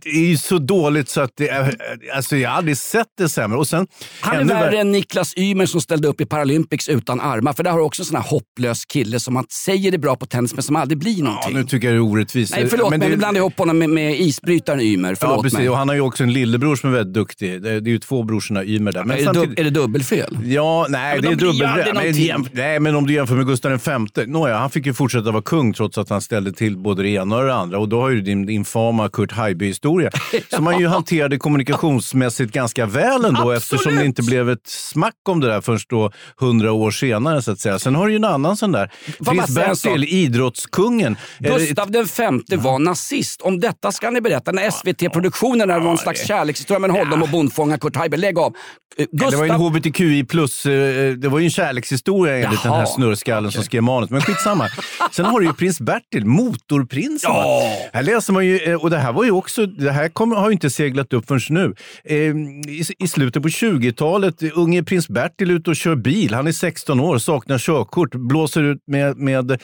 det är ju så dåligt så att det är, alltså, jag har aldrig sett det sämre. Och sen, Han är värre än Niklas Ymer som ställde upp i Paralympics utan armar. För där har du också en sån här hopplös kille som man säger är bra på tennis men som aldrig blir Ja, någonting. nu tycker jag det är orättvist. Nej, förlåt, men, det- nu blandar jag ihop honom med, med isbrytaren Ymer. Förlåt Ja, precis. mig. Och han har ju också en lillebror som är väldigt duktig. Det det är ju två brorsorna Ymer där. Men är, det samtidigt- är det dubbelfel? Ja, nej, men det är de ju dubbelrätt. nej, men om du jämför med Gustav V. Nåja, han fick ju fortsätta vara kung trots att han ställde till både det ena och det andra. Och då har ju din infama Kurt Haijby-historia, som han ju hanterade kommunikationsmässigt ganska väl ändå, eftersom det inte blev ett smack om det där förrän då hundra år senare, så att säga. Sen har du ju en annan sån där. Man sak? Bertil, idrottskungen. Gustav den femte var nazist. Om detta ska ni berätta när SVT-produktionen är någon slags kärlekshistoria med honom och bondfångaren Kurt Haijby. Lägg av. Ja, det var ju en hbtqi plus, eh, det var ju en kärlekshistoria enligt den här Jaha, snurrskallen som skrev manus. Men skitsamma. Sen har du ju prins Bertil, motorprinsen. Ja. Här läser man ju, eh, och det här var ju också, det här kom, har ju inte seglat upp förrän nu. Eh, i, I slutet på 20-talet, eh, unge prins Bertil ute och kör bil. Han är 16 år, saknar körkort, blåser ut med, med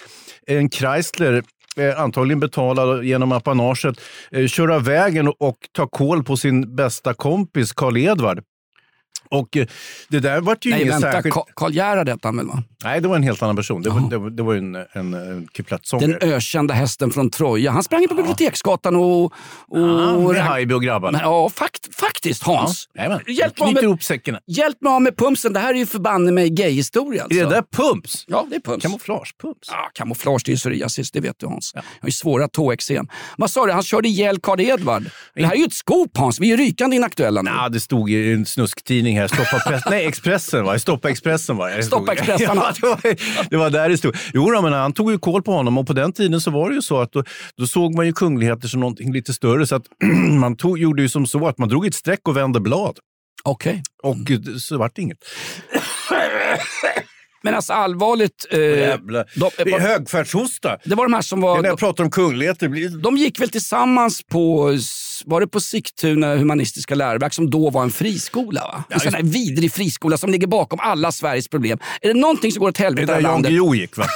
en Chrysler eh, antagligen betalad genom apanaget, eh, kör av vägen och, tar koll på sin bästa kompis Karl Edvard. Och eh, det där vart ju Nej, ingen vänta. särskild... Ka- Karl Gerhard hette han väl? Va? Nej, det var en helt annan person. Det var, det var, det var en, en, en. Den ökända hästen från Troja. Han sprang ju på Biblioteksgatan och... och Ja, med Haijby och grabbarna. Ja, fakt, faktiskt Hans. Ja. Hjälp mig Knyter med- ihop säckarna. Hjälp mig av med pumsen. Det här är ju förbanne mig gay-historia. Alltså. Är det där pumps? Ja, det är pums. Kamouflagepumps? Ja, kamouflage, det är ju psoriasis, det vet du Hans. Jag har ju svåra tåexem. Vad sa du, han körde ihjäl Karl Edvard? Det här är ju ett scoop Hans, vi är ju rykande inaktuella nu. Ja, det stod i en snusktidning här. Stoppa press... Nej, Expressen var det. Stoppa Expressen det. Stoppa Expressen. Ja, det, var, det var där det stod. Jo, då, men han tog ju koll på honom och på den tiden så var det ju så att då, då såg man ju kungligheter som någonting lite större. Så att man tog, gjorde ju som så att man drog ett streck och vände blad. Okej. Och eh, så vart det inget. Men alltså allvarligt. Eh, Jävlar. de, Det är högfärdshosta. det var de här som Det var... när jag pratar om kungligheter. blir det- De gick väl tillsammans på, var det på Sigtuna humanistiska läroverk som då var en friskola? Va? en sån här vidrig friskola som ligger bakom alla Sveriges problem. Är det någonting som går åt Det helvete i där det här Jan landet? Guillou gick va?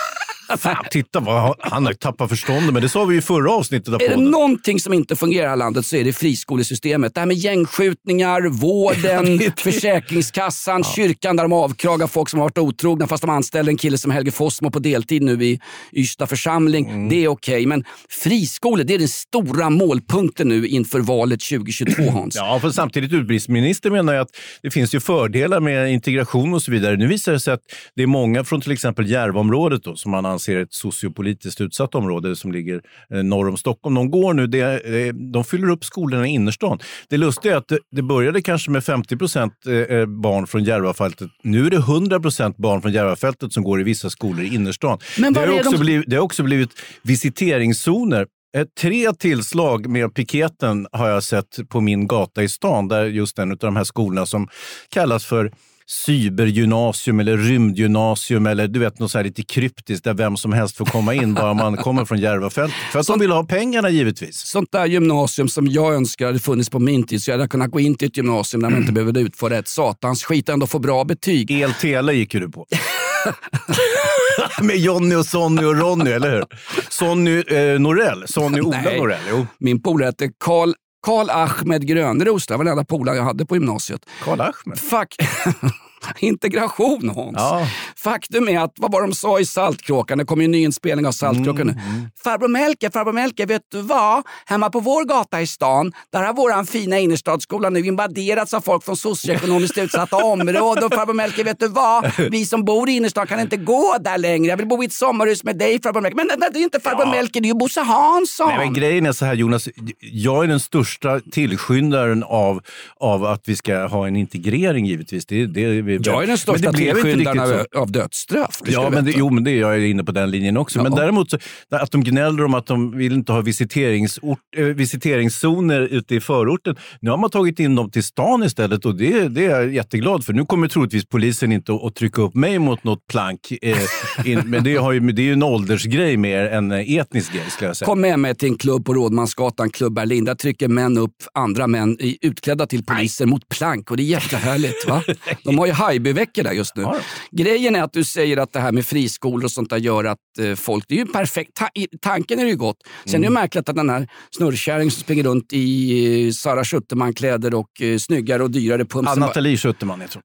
Fan, titta vad han har tappat förståndet. Men det sa vi ju i förra avsnittet av Är det någonting som inte fungerar i det här landet så är det friskolesystemet. Det här med gängskjutningar, vården, Försäkringskassan, kyrkan där de avkragar folk som har varit otrogna fast de anställde en kille som Helge Fossmo på deltid nu i Ystad församling. Mm. Det är okej. Men friskolor, det är den stora målpunkten nu inför valet 2022 Hans. Ja, för samtidigt utbildningsminister menar jag att det finns ju fördelar med integration och så vidare. Nu visar det sig att det är många från till exempel Järvaområdet då, som man anser ett sociopolitiskt utsatt område som ligger eh, norr om Stockholm. De går nu, det, eh, de fyller upp skolorna i innerstan. Det lustiga är att det, började kanske med 50 procent eh, barn från Järvafältet. Nu är det 100 procent barn från Järvafältet som går i vissa skolor i innerstan. Men det, har också de- blivit, det har också blivit visiteringszoner Eh, Tre tillslag med piketen har jag sett på min gata i stan, där just en av de här skolorna som kallas för cybergymnasium eller rymdgymnasium eller du vet något så här lite kryptiskt där vem som helst får komma in bara man kommer från Järvafältet. För att de vill ha pengarna givetvis. Sånt där gymnasium som jag önskar hade funnits på min tid så jag hade kunnat gå in till ett gymnasium där man inte behövde utföra ett satans skit ändå få bra betyg. El-tele gick ju du på. Med Jonny och Sonny och Ronny, eller hur? Sonny eh, Norell. Sonny Ola Nej. Norell. Jo. Min polare hette Karl Karl Ahmed Grönros, det var den enda polaren jag hade på gymnasiet. Karl Ahmed. Fuck. Integration Hans. Ja. Faktum är att, vad var de sa i Saltkråkan? Det kommer ju en nyinspelning av Saltkråkan Mm, nu. Farbror Melker, farbror Melker, vet du vad? Hemma på vår gata i stan, där har våran fina innerstadsskola nu invaderats av folk från socioekonomiskt utsatta områden. Och farbror Melker, vet du vad? Vi som bor i innerstan kan inte gå där längre. Jag vill bo i ett sommarhus med dig farbror Melker. Men nej, det är inte farbror Melker, det är ju Bosse Hansson. Nej, men grejen är så här Jonas, jag är den största tillskyndaren av, av att vi ska ha en integrering givetvis. Det, det, vi- Jag är den Men största det blev inte tillskyndaren av, av dödsstraff. Ja, men det, jo, men det är jag är inne på den linjen också. Men Ja. däremot så, att de gnäller om att de vill inte ha visiteringsort, äh, visiteringszoner ute i förorten. Nu har man tagit in dem till stan istället och det, det är jag jätteglad för. Nu kommer troligtvis polisen inte att, att trycka upp mig mot något plank. Eh, in, men det, har ju, det är ju en åldersgrej mer än etnisk grej skulle jag säga. Kom med mig till en klubb på Rådmansgatan, Klubb Berlin. Där trycker män upp andra män i, utklädda till poliser mot plank och det är jättehärligt. Va? De har ju Haijby-veckor där just nu. Grejen är att du säger att det här med friskolor och sånt där gör att eh, folk... Det är ju perfekt. Ta, tanken är ju gott. Sen Mm. är det märkligt att den här snurrkärringen som springer runt i eh, Sara Schuterman-kläder och eh, snyggare och dyrare Ja, pumsen. Nathalie Schuterman, jag tror.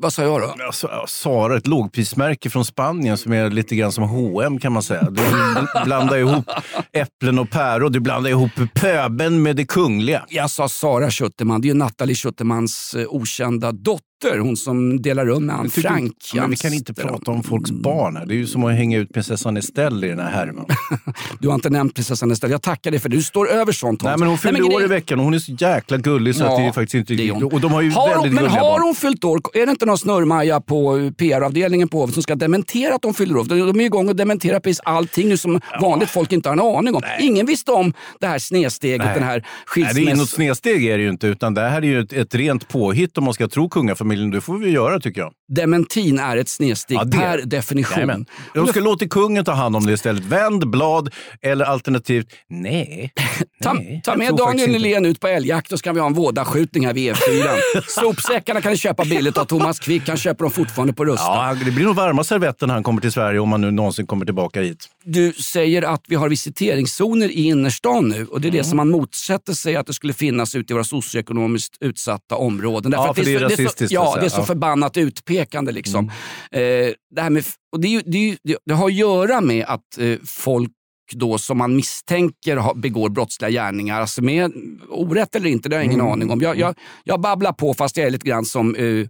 Vad sa jag då? Alltså, ja, Sara, ett lågprismärke från Spanien som är lite grann som H&M kan man säga. Du blandar ihop äpplen och päron, du blandar ihop pöben med det kungliga. Jag sa Sara Schuterman. Det är ju Nathalie Schutermans okända dotter. Hon som delar rum med Anne Frank. Ja, men vi kan inte prata om folks barn här. Det är ju som att hänga ut prinsessan Estelle i den här härvan. Du har inte nämnt prinsessan Estelle. Jag tackar dig för det. Du står över sånt Hans. Nej, men hon fyller men år i veckan och hon är så jäkla gullig så att det är faktiskt inte det är hon. Och de har ju har hon, väldigt Men gulliga har barn. hon fyllt år? Är det inte någon snurrmaja på PR-avdelningen på Hovet som ska dementera att de fyller år? De är igång och dementerar precis allting nu som vanligt folk inte har en aning om. Ingen visste om det här snedsteget, Nej. den här Nej, det är något snedsteg är det ju inte, utan det här är ju ett, ett rent påhitt om man ska tro kungafamiljen. Det får vi göra tycker jag. Dementin är ett snedsteg Ja, det- per definition. Jajamän. De ska låta kungen ta hand om det istället. Vänd blad eller alternativt nej. Ta, ta med Daniel. Nylén ut på älgjakt och så kan vi ha en vådaskjutning här vid E4. Sopsäckarna kan du köpa billigt av Thomas Quick. Han köper dem fortfarande på Rusta. Ja, det blir nog varma servetter när han kommer till Sverige om han nu någonsin kommer tillbaka hit. Du säger att vi har visiteringszoner i innerstan nu och det är Mm. det som man motsätter sig att det skulle finnas ute i våra socioekonomiskt utsatta områden. Ja, att för det är så, rasistiskt, så, Ja, så det är så Ja. Mm. förbannat utpekande. Liksom. Eh, det, här med, och det, är det, är det, har att göra med att eh, folk då som man misstänker begår brottsliga gärningar, alltså med orätt eller inte, det har jag ingen Mm. aning om. Jag, jag, jag babblar på fast jag är lite grann som eh,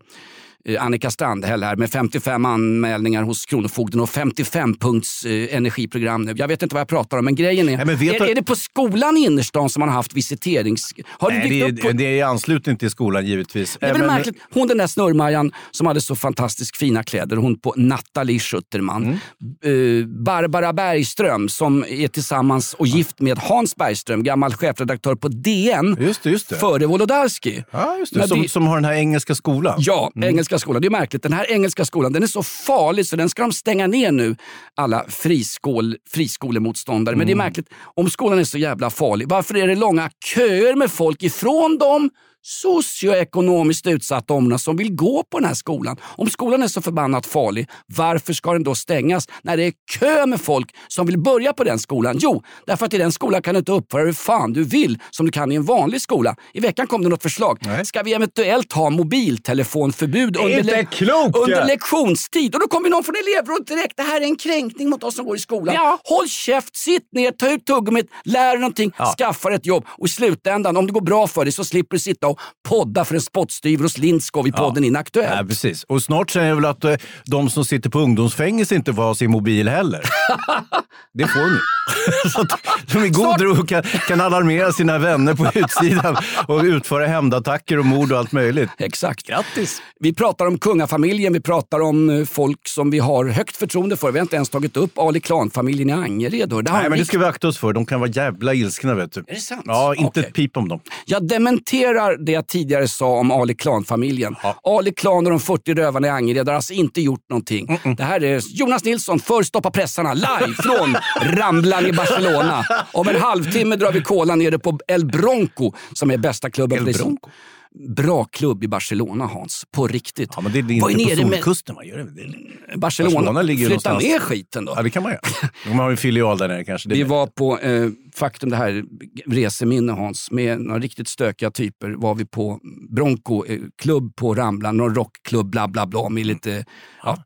Annika Strandhäll här med 55 anmälningar hos Kronofogden och 55 punkts eh, energiprogram nu. Jag vet inte vad jag pratar om men grejen är, men vet är, du- är det på skolan i innerstan som man har haft visiterings... Har Nej, det, upp på... är, det är i anslutning till skolan givetvis. Det är väl Även- märkligt. Hon den där snurrmajan som hade så fantastiskt fina kläder, hon på Nathalie Schuterman. Mm. Eh, Barbara Bergström som är tillsammans och gift med Hans Bergström, gammal chefredaktör på DN. Just det, just det. Före Wolodarski. Ja, just det. Men Som, det- som har den här engelska skolan. Ja, Mm. engelska skolan. Det är märkligt. Den här engelska skolan den är så farlig så den ska de stänga ner nu, alla friskol, friskolemotståndare. Men det är Mm. märkligt, om skolan är så jävla farlig, varför är det långa köer med folk ifrån de socioekonomiskt utsatta områdena som vill gå på den här skolan? Om skolan är så förbannat farlig, varför ska den då stängas när det är kö med folk som vill börja på den skolan? Jo, därför att i den skolan kan du inte uppföra hur fan du vill som du kan i en vanlig skola. I veckan kom det något förslag. Ska vi eventuellt ha mobiltelefonförbud under, le- klokt, under ja. lektionstid? Och då kommer någon från elevrådet direkt. Det här är en kränkning mot oss som går i skolan. Håll käft, sitt ner, ta ut tuggummit, lär dig någonting, skaffa dig ett jobb. Och i slutändan, om det går bra för dig så slipper du sitta och podda för en spottstyver hos Lindskov i podden Inaktuellt. Ja, precis. Och snart säger jag väl att eh, de som sitter på ungdomsfängelse inte får ha sin mobil heller. Det får ni. Så att de i god ro kan, kan alarmera sina vänner på utsidan och utföra hämndattacker och mord och allt möjligt. Exakt. Grattis! Vi pratar om kungafamiljen, vi pratar om eh, folk som vi har högt förtroende för. Vi har inte ens tagit upp Ali Klan-familjen i Angered. Nej, men det ska vi akta oss för. De kan vara jävla ilskna. Vet du. Är det sant? Ja, inte Okej. ett pip om dem. Jag dementerar det jag tidigare sa om Ali Klan-familjen. Ali Klan och de 40 rövarna i Angered har alltså inte gjort någonting. Det här är Jonas Nilsson för Stoppa pressarna live från Ramblan i Barcelona. Om en halvtimme drar vi kola nere på El Bronco som är bästa klubben. El Bronco? Bra klubb i Barcelona Hans, på riktigt. Ja, men det är Var inte på nere med- Solkusten. Det. det är... Barcelona, ligger flytta någonstans. ner skiten då. Ja, det kan man göra. De har ju en filial där nere kanske. Det är Vi var på eh, faktum, det här reseminne Hans, med några riktigt stökiga typer var vi på Bronco eh, klubb på Ramblan, någon rockklubb bla bla bla med lite ja,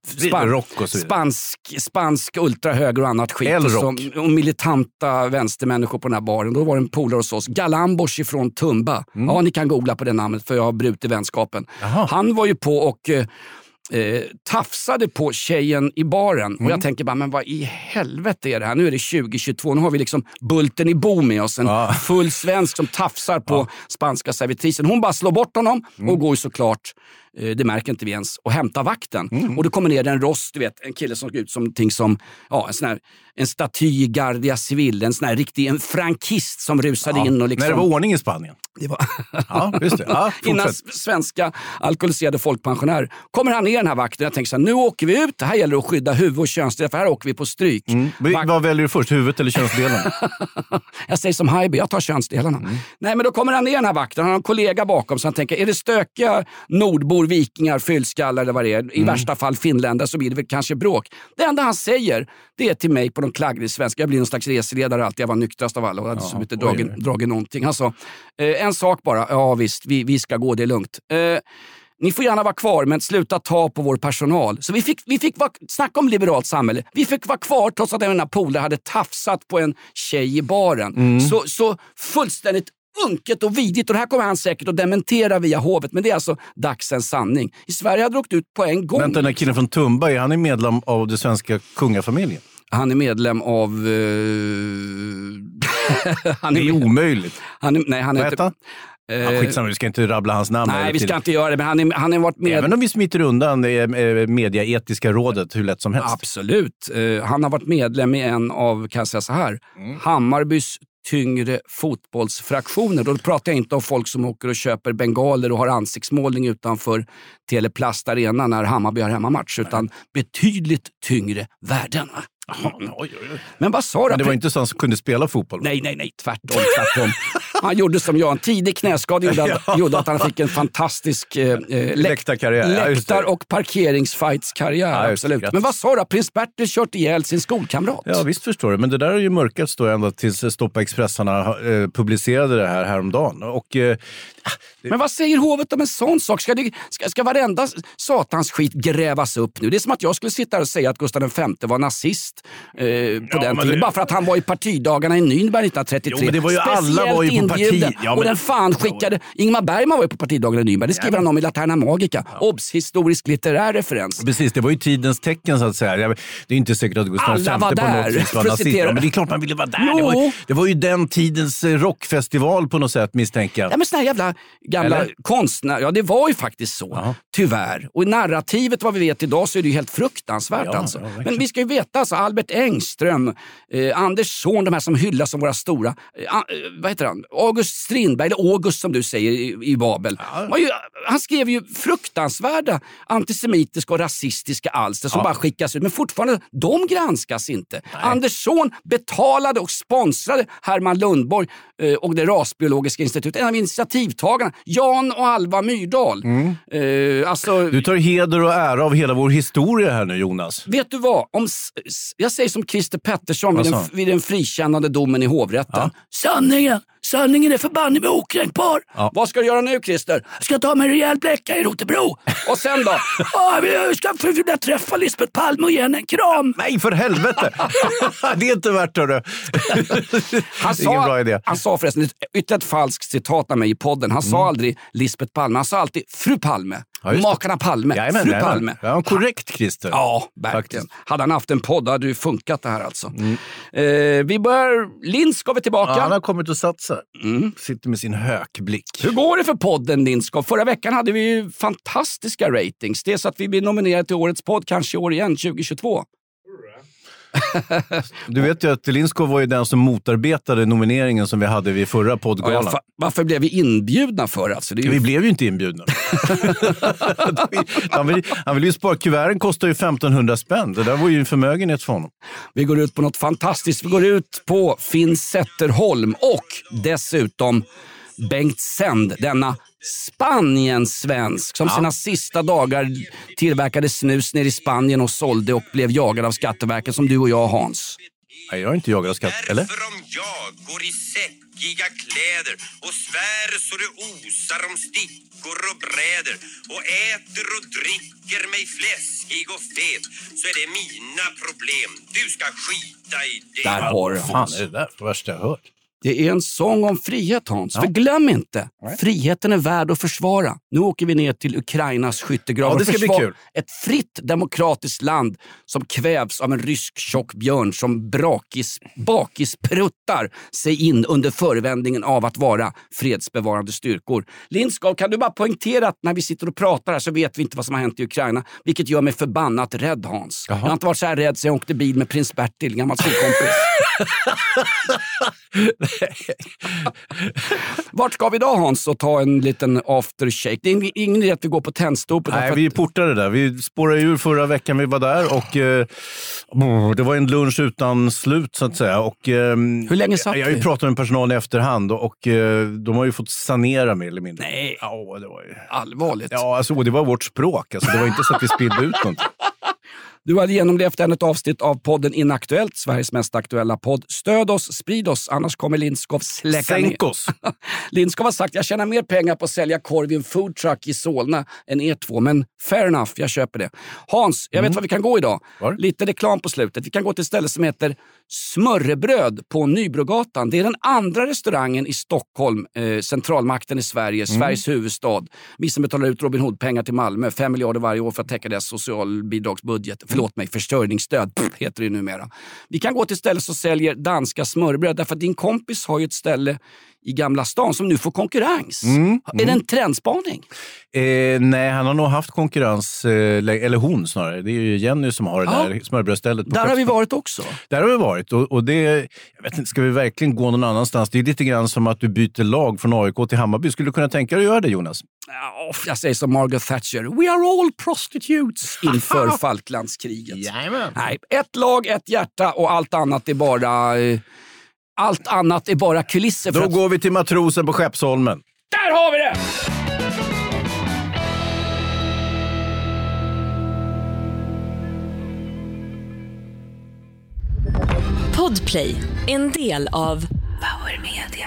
och så vidare. spansk, spansk ultrahöger och annat skit. Och, rock. och militanta vänstermänniskor på den här baren. Då var det en polare hos oss, Galambos ifrån Tumba. Ja, ni kan googla på det namnet för jag har brutit vänskapen. Jaha. Han var ju på och eh, tafsade på tjejen i baren. Och jag tänker bara, men vad i helvete är det här? Nu är det 2022, nu har vi liksom Bulten i Bo med oss. En Ja. full svensk som tafsar på spanska servitrisen. Hon bara slår bort honom och går ju såklart, det märker inte vi ens, och hämtar vakten. Och det kommer ner en rost, du vet, en kille som såg ut som någonting som, ja, en sån här, en staty i Guardia Civil, en sån här riktig, en frankist som rusade in och liksom... När det var ordning i Spanien. Det var... Ja, just det. Ja, Innan svenska alkoholiserade folkpensionärer. Kommer han ner den här vakten jag tänker så här, nu åker vi ut. Här gäller det att skydda huvud och könsdelar för här åker vi på stryk. Mm. Vak- Vad väljer du först, huvudet eller könsdelen? jag säger som Haijby, jag tar könsdelarna. Mm. Nej men då kommer han ner den här vakten, han har en kollega bakom så han tänker, är det stökiga nordbor, vikingar, fyllskallar eller vad det är, Mm. i värsta fall finländare så blir det väl kanske bråk. Det enda han säger, det är till mig på någon klaggrig svenska, jag blir någon slags reseledare alltid, jag var nyktrast av alla och hade ja, inte dragit, dragit någonting. Han sa, eh, en sak bara, ja visst, vi, vi ska gå, det är lugnt. Eh, ni får gärna vara kvar, men sluta ta på vår personal. Så vi fick, vi fick vara, snacka om liberalt samhälle. Vi fick vara kvar trots att en polare hade tafsat på en tjej i baren. Så, så fullständigt unket och vidigt. Och det här kommer han säkert att dementera via hovet, men det är alltså dagsens sanning. I Sverige hade det åkt ut på en gång. Vänta, den här killen från Tumba, är han är medlem av den svenska kungafamiljen? Han är medlem av... eh, han Det är omöjligt. Han är, nej, han är Vad inte... eh, Ja, skitsamma, vi ska inte rabbla hans namn. nej, vi ska inte göra det, men han, är, han har varit med... Även om vi smiter undan det eh, mediaetiska rådet hur lätt som helst. Absolut. Eh, han har varit medlem i en av, kan jag säga så här, Mm. Hammarbys tyngre fotbollsfraktioner. Då pratar jag inte om folk som åker och köper bengaler och har ansiktsmålning utanför Teleplast Arena när Hammarby har hemmamatch, utan betydligt tyngre värden. va? Men vad sa du? Men det var inte så att han kunde spela fotboll? Nej, nej, nej. Tvärtom. tvärtom. Han gjorde som jag. En tidig knäskada gjorde, att- gjorde att han fick en fantastisk eh, eh, läk- Läktarkarriär, ja, läktar och parkeringsfightskarriär. Ja, absolut. Men vad sa du? Prins Bertil kört ihjäl sin skolkamrat? Ja, visst förstår du. Men det där har ju mörkats då ända tills Stoppa Expressarna eh, publicerade det här häromdagen. Och, eh, Men vad säger hovet om en sån sak? Ska, det, ska, ska varenda satans skit grävas upp nu? Det är som att jag skulle sitta här och säga att Gustav V var nazist eh, på den men tiden. det- Bara för att han var i partidagarna i Nürnberg 1933. Jo, men det var ju alla var ju på inbjuden. Ja, och men- den fan skickade... Ingmar Bergman var ju på partidagarna i Nürnberg. Det skriver han om i Laterna Magica. Obs! Historisk litterär referens. Precis, det var ju tidens tecken så att säga. Det är inte säkert att Gustav Alla var på där, var nazist. Ja, men det är klart man ville vara där. Det var, ju, det var ju den tidens eh, rockfestival på något sätt misstänker jag. Ja, men såna här jävla gamla Eller? konstnärer. Ja, det var ju faktiskt så. Tyvärr. Och i narrativet, vad vi vet idag, så är det ju helt fruktansvärt. Ja, alltså. ja, men vi ska ju veta, alltså, Albert Engström, eh, Anders Zorn, de här som hyllas som våra stora. Eh, eh, vad heter han? August Strindberg, eller August som du säger i, i Babel. Var ju, han skrev ju fruktansvärda antisemitiska och rasistiska alster som bara skickas ut. Men fortfarande, de granskas inte. Anders Zorn betalade och sponsrade Herman Lundborg eh, och det rasbiologiska institutet. En av initiativtagarna, Jan och Alva Myrdal. Eh, alltså, Du tar heder och ära av hela vår historia här nu Jonas. Vet du vad? Om, jag säger som Christer Pettersson vid den, vid den frikännande domen i hovrätten. Sanningen, sanningen är förbanne mig okränkbar. Ja. Vad ska du göra nu Christer? Jag ska ta mig en rejäl bläcka i Rotebro. Och sen då? ah, jag ska försöka träffa Lisbeth Palme och ge henne en kram. Nej, för helvete! det är inte värt det. Han är ingen bra idé. Han sa förresten, ytterligare ett falskt citat av mig i podden. Han sa aldrig Lisbeth Palme, han sa alltid fru Palme. Mm. Ja. Makarna Palme. Jajamän, fru jajamän. Palme. Ja, korrekt Christer. Ja, verkligen. Faktiskt. Hade han haft en podd hade det funkat det här alltså. Eh, vi börjar... Lindskov är tillbaka. Ja, han har kommit och satt sig. Sitter med sin hökblick. Hur går det för podden Lindskov? Förra veckan hade vi ju fantastiska ratings. Det är så att vi blir nominerade till årets podd kanske i år igen, 2022. Du vet ju att Lindskov var ju den som motarbetade nomineringen som vi hade vid förra Ja, poddgalan. fa- varför blev vi inbjudna för? Alltså, det är ju... Vi blev ju inte inbjudna. han, vill, han vill ju spara. Kuverten kostar ju 1500 spänn. Det där var ju en förmögenhet för honom. Vi går ut på något fantastiskt. Vi går ut på Finn Zetterholm och dessutom Bengt Sänd, denna Spanien-svensk som sina sista dagar tillverkade snus nere i Spanien och sålde och blev jagad av Skatteverket som du och jag Hans. Nej, jag har inte jagat katt. Eller? Därför om jag går i säckiga kläder och svär så det osar om stickor och bräder och äter och dricker mig fläskig och fet så är det mina problem. Du ska skita i det. Där har du Fan, Hans. är det där det värsta jag hört? Det är en sång om frihet Hans. För glöm inte, friheten är värd att försvara. Nu åker vi ner till Ukrainas skyttegravar. Ja, det ska bli kul. Ett fritt demokratiskt land som kvävs av en rysk tjock björn som brakis, bakispruttar sig in under förevändningen av att vara fredsbevarande styrkor. Lindskov, kan du bara poängtera att när vi sitter och pratar här så vet vi inte vad som har hänt i Ukraina. Vilket gör mig förbannat rädd Hans. Jag har inte varit så här rädd sedan jag åkte bil med prins Bertil, gammal skolkompis. Vart ska vi idag Hans och ta en liten aftershake? Det är ing- ingen idé att vi går på Tennstopet. Nej, vi att- portade där. Vi spårade ur förra veckan vi var där och eh, mm, det var en lunch utan slut så att säga. Och, ehm, Hur länge satt Jag har ju vi? pratat med personalen i efterhand och, eh, de har ju fått sanera mer eller mindre. Nej. Ja, det var ju... Allvarligt. Ja, alltså, det var vårt språk. Alltså, det var inte så att vi spillde ut någonting. Du hade genomlevt ännu ett avsnitt av podden Inaktuellt, Sveriges mest aktuella podd. Stöd oss, sprid oss, annars kommer Lindskov släcka. Sänk oss! Lindskov har sagt jag tjänar mer pengar på att sälja korv i en foodtruck i Solna än er två, men fair enough, jag köper det. Hans, jag vet var vi kan gå idag. Var? Lite reklam på slutet. Vi kan gå till ett ställe som heter Smörrebröd på Nybrogatan. Det är den andra restaurangen i Stockholm, eh, centralmakten i Sverige, Sveriges huvudstad. Vi som betalar ut Robin Hood-pengar till Malmö, 5 miljarder varje år för att täcka deras socialbidragsbudget. Förlåt mig, försörjningsstöd pff, heter det numera. Vi kan gå till ett ställe som säljer danska smörrebröd därför att din kompis har ju ett ställe i Gamla stan som nu får konkurrens. Är det en trendspaning? Eh, nej, han har nog haft konkurrens, eh, eller hon snarare. Det är ju Jenny som har det Ja. där smörbrödsstället. på Där har vi varit också. Där har vi varit. Och, och det, jag vet inte, ska vi verkligen gå någon annanstans? Det är lite grann som att du byter lag från AIK till Hammarby. Skulle du kunna tänka dig att göra det, Jonas? Ja, jag säger som Margaret Thatcher, we are all prostitutes inför Falklandskriget. Nej, ett lag, ett hjärta och allt annat är bara, eh, allt annat är bara kulisser. Då att, går vi till matrosen på Skeppsholmen. där har vi det! Podplay, en del av Power Media.